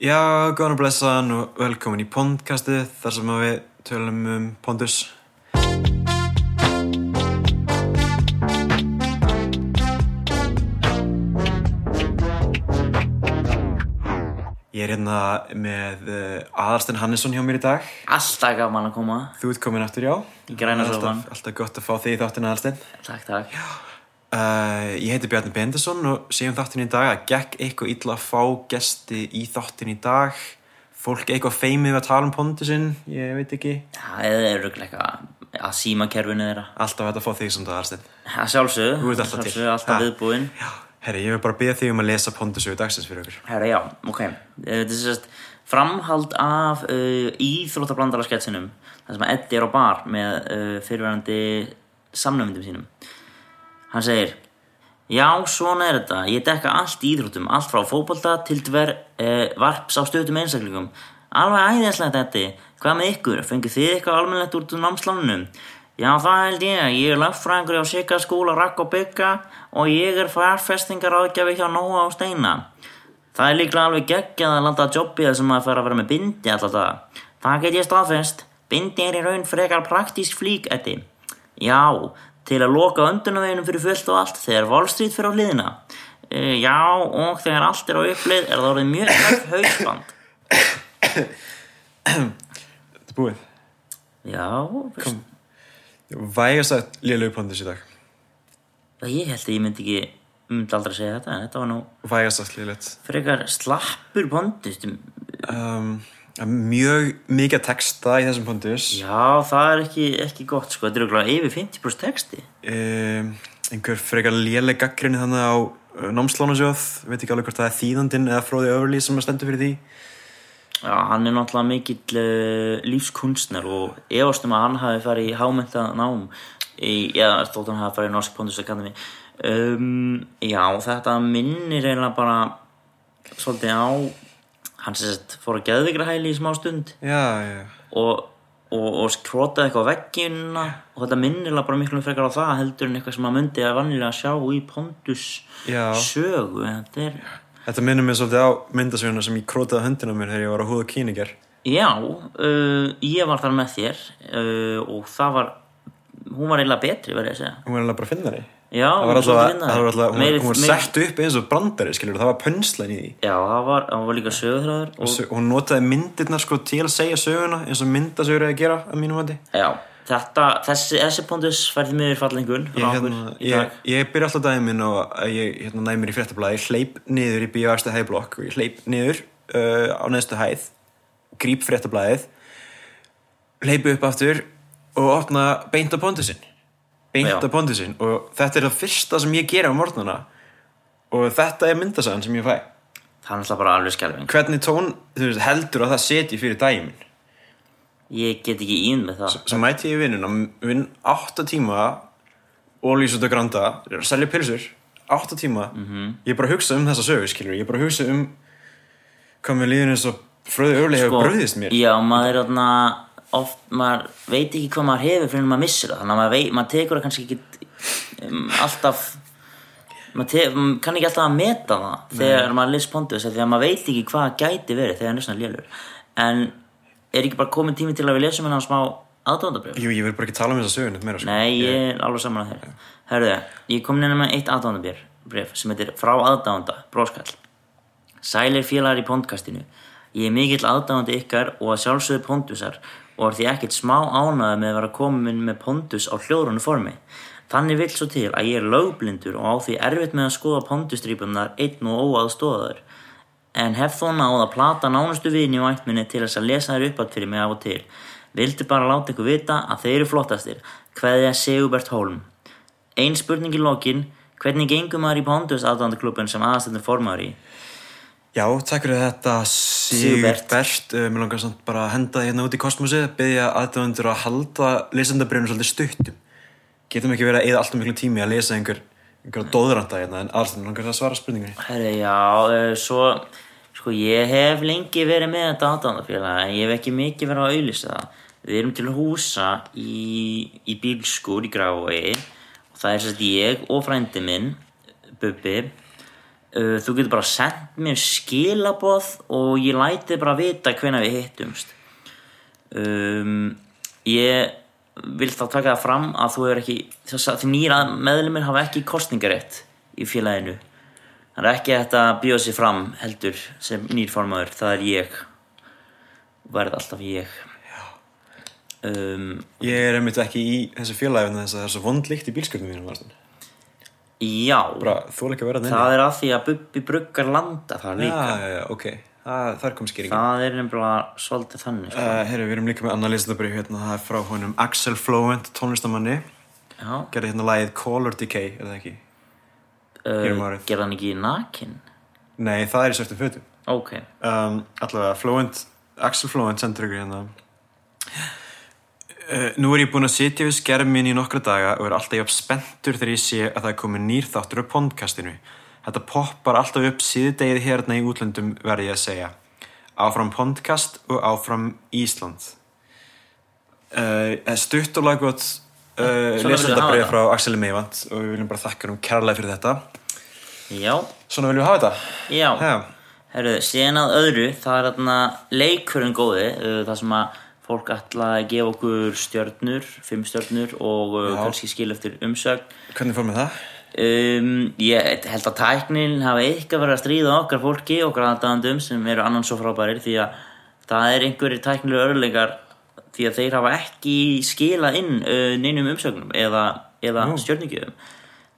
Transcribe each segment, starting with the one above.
Já, góðan og blessaðan og velkomin í podcastið þar sem við tölum um Pondus. Ég er hérna með uh, Aðarstein Hannesson hjá mér í dag. Alltaf gaman að koma Þú ert komin aftur, já. Í græna Alltaf- sofan. Alltaf gott að fá þig í þáttin Aðarstein. Takk, takk Uh, ég heiti Bjarni Bendesson og séum þáttin í dag að gekk eitthvað illa að fá gesti í þáttin í dag. Fólk eitthvað feimið að tala um Pondusinn, ég veit ekki. Það er öruglega eitthvað að síma kerfinu þeirra Alltaf að fá þig sem það sjálfsögðu, Þú ert alltaf til. sjálfsögðu, alltaf viðbúinn herri, ég vil bara beða þig um að lesa Pondusu dagsins fyrir okkur. Herra, já, ok Eh, Þetta er sérst framhald af uh, íþróttablandara sketsinum þar sem Eddi er á bar með uh, fyrirverandi samnöfndum sínum Hann segir Já, svona er þetta. Ég dekka allt íþróttum, allt frá fótbolta til dver uh, varps á stöðum einstaklingum. Alveg æðislegt þetta. Hvað með ykkur? Fengið þið eitthvað almennlegt úr námslánunum? Já, það held ég. Ég er lögfræðingur hjá Sigga skóla Rakk og Bygga og ég er fjárfestingar ágjafi hjá Nóa og Steina. Það er líklega alveg geggjað að landa að jobbi þar sem að fara að vera með bindi alltaf það. Það get ég staðfest. Bindi er í raun frekar praktísk flík, Eddi. Já, til að loka öndunaveginum fyrir fullt og allt þegar Wall Street fyrir á hliðina. Uh, já, og þegar allt er á upplið er það orðið mjög höf hausband. Þetta er búið. Já, Vægast að lélögu Pondus í dag. ég held að ég myndi ekki, myndi aldrei segja þetta, en þetta var nú frekar slappur pondist. Um, mjög mikið texta í þessum Pondus. Já, það er ekki, ekki gott, sko, þetta er okkur yfir 50% texti. Um, einhver frekar léleg gaggrinni þannig á námslánasjóð. Veit ekki alveg hvort það er þýðandinn eða fróði öfurlýs sem að stendur fyrir því. Já, hann er náttúrulega mikill uh, lífskunstner og efastum að hann hafi farið í hámenta nám eða þótt hann hafi farið í Norsk Pondus Academy um, Já, þetta minnir eiginlega bara svolítið á hann sett fór að geðvikra hæli í smá stund Já, já. og, og, og skrótaði eitthvað á veggina og þetta minnir eiginlega bara miklu frekar á það heldur en eitthvað sem maður myndi að vannilega sjá í Pondus Já. sögu þetta er Þetta minnum mér svolítið á myndasöguna sem ég krótaði höndina mér þegar ég var á húða kíniger. Já, uh, ég var þar með þér uh, og það var, hún var eiginlega betri verið að segja. Hún var alveg bara að finna því. Já, Það var hún alltaf, hún, hún var sett upp eins og brandari, skilur, það var pönslan í því. Já, það var, það var líka sögurþráður Og og, hún notaði myndirnar sko til að segja söguna eins og myndasögur að gera að mínum vandi. já, þetta, þessi, þessi pondus færði miður fallingun Ég, hérna, ég, ég byrja alltaf daginn minn og ég hérna, næ mér í fréttablaði, hleyp niður í bíóæstu hæðblokk og ég hleyp niður uh, á neðstu hæð, gríp fréttablaðið, hleypi upp aftur og opna beint á pondusinn. Beint á pondusinn og þetta er það fyrsta sem ég gera á morgnana og þetta er myndasagan sem ég fæ. Það er náttúrulega bara alveg skelving. Hvernig tón veist, heldur að það setji fyrir minn? Ég get ekki ín með það. Svo mæti ég í vinnuna, vinn 8 tíma ólís út að granda, er að selja pilsur 8 tíma, Mhm. ég er bara að hugsa um þessa sögu, skilur, ég er bara að hugsa um hvað líður eins og fröðu öfli hefur bröðist mér Sko, Já, maður er þarna oft, maður veit ekki hvað maður hefur fyrir en maður missir það. Þannig að maður, veit, maður tekur það kannski ekki um, alltaf, maður, te, kann ekki alltaf að meta það þegar maður list pondus því að maður veit ekki hvað gæti verið þegar hann er svona lélur. En er ekki bara komin tími til að við lesum hennar smá aðdóndabrjöf? Jú, ég vil bara ekki tala um þessa sögu neitt meira, sko. Nei, ég er alveg saman að þeirra. Herðu, ég kom neina með eitt aðdándabrif sem heitir Frá aðdánda, bróskall. Sælir félagar í pondkastinu. Ég er mikill aðdándi ykkar og að sjálfsögðu pondusar og er því ekkert smá ánæði með að vera komin með pondus á hljóðrunu formi. Þannig vill svo til að ég er lögblindur og á því erfitt með að skoða pondustrýpunar einn og óaðstóðaður. En hef þó náð að plata nánustu vini og ættminni til þess að lesa þær uppátt fyrir mig af og til. Vildi bara láta ykkur vita að þeir eru flottastir. Kveðja Sigubert Hólm. Ein spurning í lokin. Hvernig gengum maður í Pondus aðdándaklubun sem aðastöndur formaður í? Já, takk fyrir þetta. Sigurbert uh, Mér langar samt bara að henda hérna út í kosmosið byggja aðdöfundur að halda lesendabrifinu svolítið stuttum Getum ekki verið að eða alltaf miklu tími að lesa einhver einhver dóðranda hérna en aðstæðan langar að svara spurningunni Herri, já, uh, svo, sko, ég hef lengi verið með þetta aðdándafélag en ég hef ekki mikið verið að auðlýsa það. Við erum til húsa í, í bílskúr í Grávegi og það er sérst ég og frændi minn, Bubbi, þú getur bara sendt mér skilaboð og ég læti bara vita hvenær við hittumst. Um, ég vil þá taka það fram að þú hefur ekki því nýra meðlumir hafa ekki kostningarétt í félaginu. Það er ekki hægt að bjóða sér fram heldur sem nýrformaður það er ég. Verð alltaf ég. Um, Ég er einmitt ekki í þessu félagi vegna þess að það er svo vondlíkt í bílskjöldum mínum Martin. Já, Bara, það er að því að Bubbi bruggar landa það líka Já, já, ok. Það, það er komið skýringin. það er nefnilega svolítið þannig sko. Uh, herru, við erum líka með annar listabrið hérna, það er frá honum Axel Flowent, tónlistamanni. Gerði hérna lagið Color Decay, er það ekki? Uh, gerði hann ekki nakin Nei, það er í svörtum fötum. ok, um, allavega Flowent, Axel Flowent sendur ykkur hérna uh, Nú er ég búinn að sitja við skermin í nokkra daga og er alltaf jafn spenntur þegar ég sé að það er komið nýr þáttur á podcastinu. Þetta poppar alltaf upp síðdegið hérna í útlöndum verði ég að segja. Áfram podcast og áfram Ísland. Uh, Stutt og laggótt uh, Svona vilja lesenda hafa breið þetta. frá Axel Meivand og við viljum bara þakka um kærlega fyrir þetta. Já, Svona viljum við hafa þetta? Já. Herru, síðan að öðru, það er leikurinn góði, það sem að fólk ætla að gefa okkur stjörnur, fimm stjörnur og uh, Já. kannski skil eftir umsögn. hvernig fór með það? Um, ég held að tæknin hafa eitthvað verið að stríða okkar fólki, okkar aðdæðandum sem eru annan svo frábærir því að það er einhverjir tæknilega örleikar því að þeir hafa ekki skilað inn uh, neinum umsögnum eða, eða stjörningjöfum.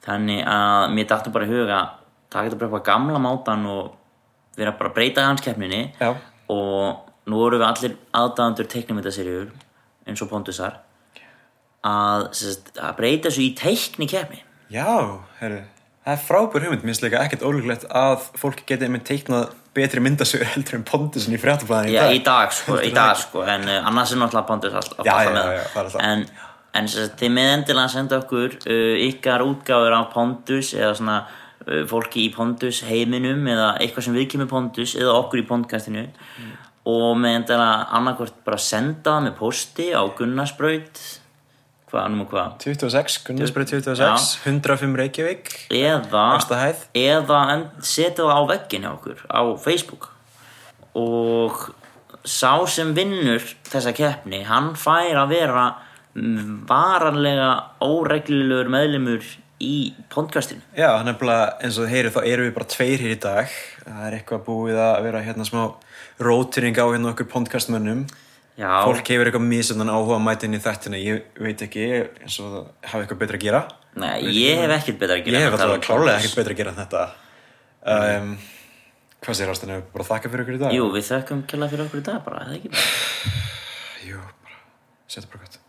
Þannig að mér dættum bara í huga taka þetta bara upp á gamla mátan og vera bara að breyta hans keppninni og nú vorum við allir aðdæðandur teiknumyndaserjur eins og Pondusar að, sem sagt, að breyta þessu í teikni keppni Já, herru, það er frábær hugmynd, minnst líka ekkert ólíklegt að fólk geti einmitt teiknað betri myndasögur heldur en Pontusin í fréttablaðin Já, í dag sko, í dag sko en uh, annars er náttúrulega Pondus alltaf, Já, alltaf já, með. já, er alltaf. en, en sem sagt, þið með endilega senda okkur uh, ykkar útgáfur af Pondus eða svona uh, fólki í Pondus heiminum eða eitthvað sem við kemur Pondus eða okkur í podcastinu. Mm. Og með endilega annarkvort bara senda það með posti á Gunnarsbraut hvað, nú hvað? 26, Gunnarsbrið 26, Já. 105 Reykjavík. Eða eða setja það á veggin hjá okkur á Facebook. Og sá sem vinnur þessa keppni hann fær að vera varanlega óreglulegur meðlimur í podcastinu. Já, nefnilega eins og þið heyrið þá erum við bara tveir hér í dag. Það er eitthvað búið að vera hérna smá rótýring á hérna okkur podcastmönnum. Já, Fólk hefur eitthvað mísundan áhuga inn í þættina. Ég veit ekki, eins og það hafi eitthvað betra að gera. Nei, ég hef ekkert betra að gera Ég hef alltaf um klálega ekkert betra að gera en þetta. Um, Hvað sér Ástin, hefur bara þakka fyrir okkur í dag? jú, við þökkum kjalla fyrir okkur í dag bara, eða ekki? Bara Jú, bara, setja bara gott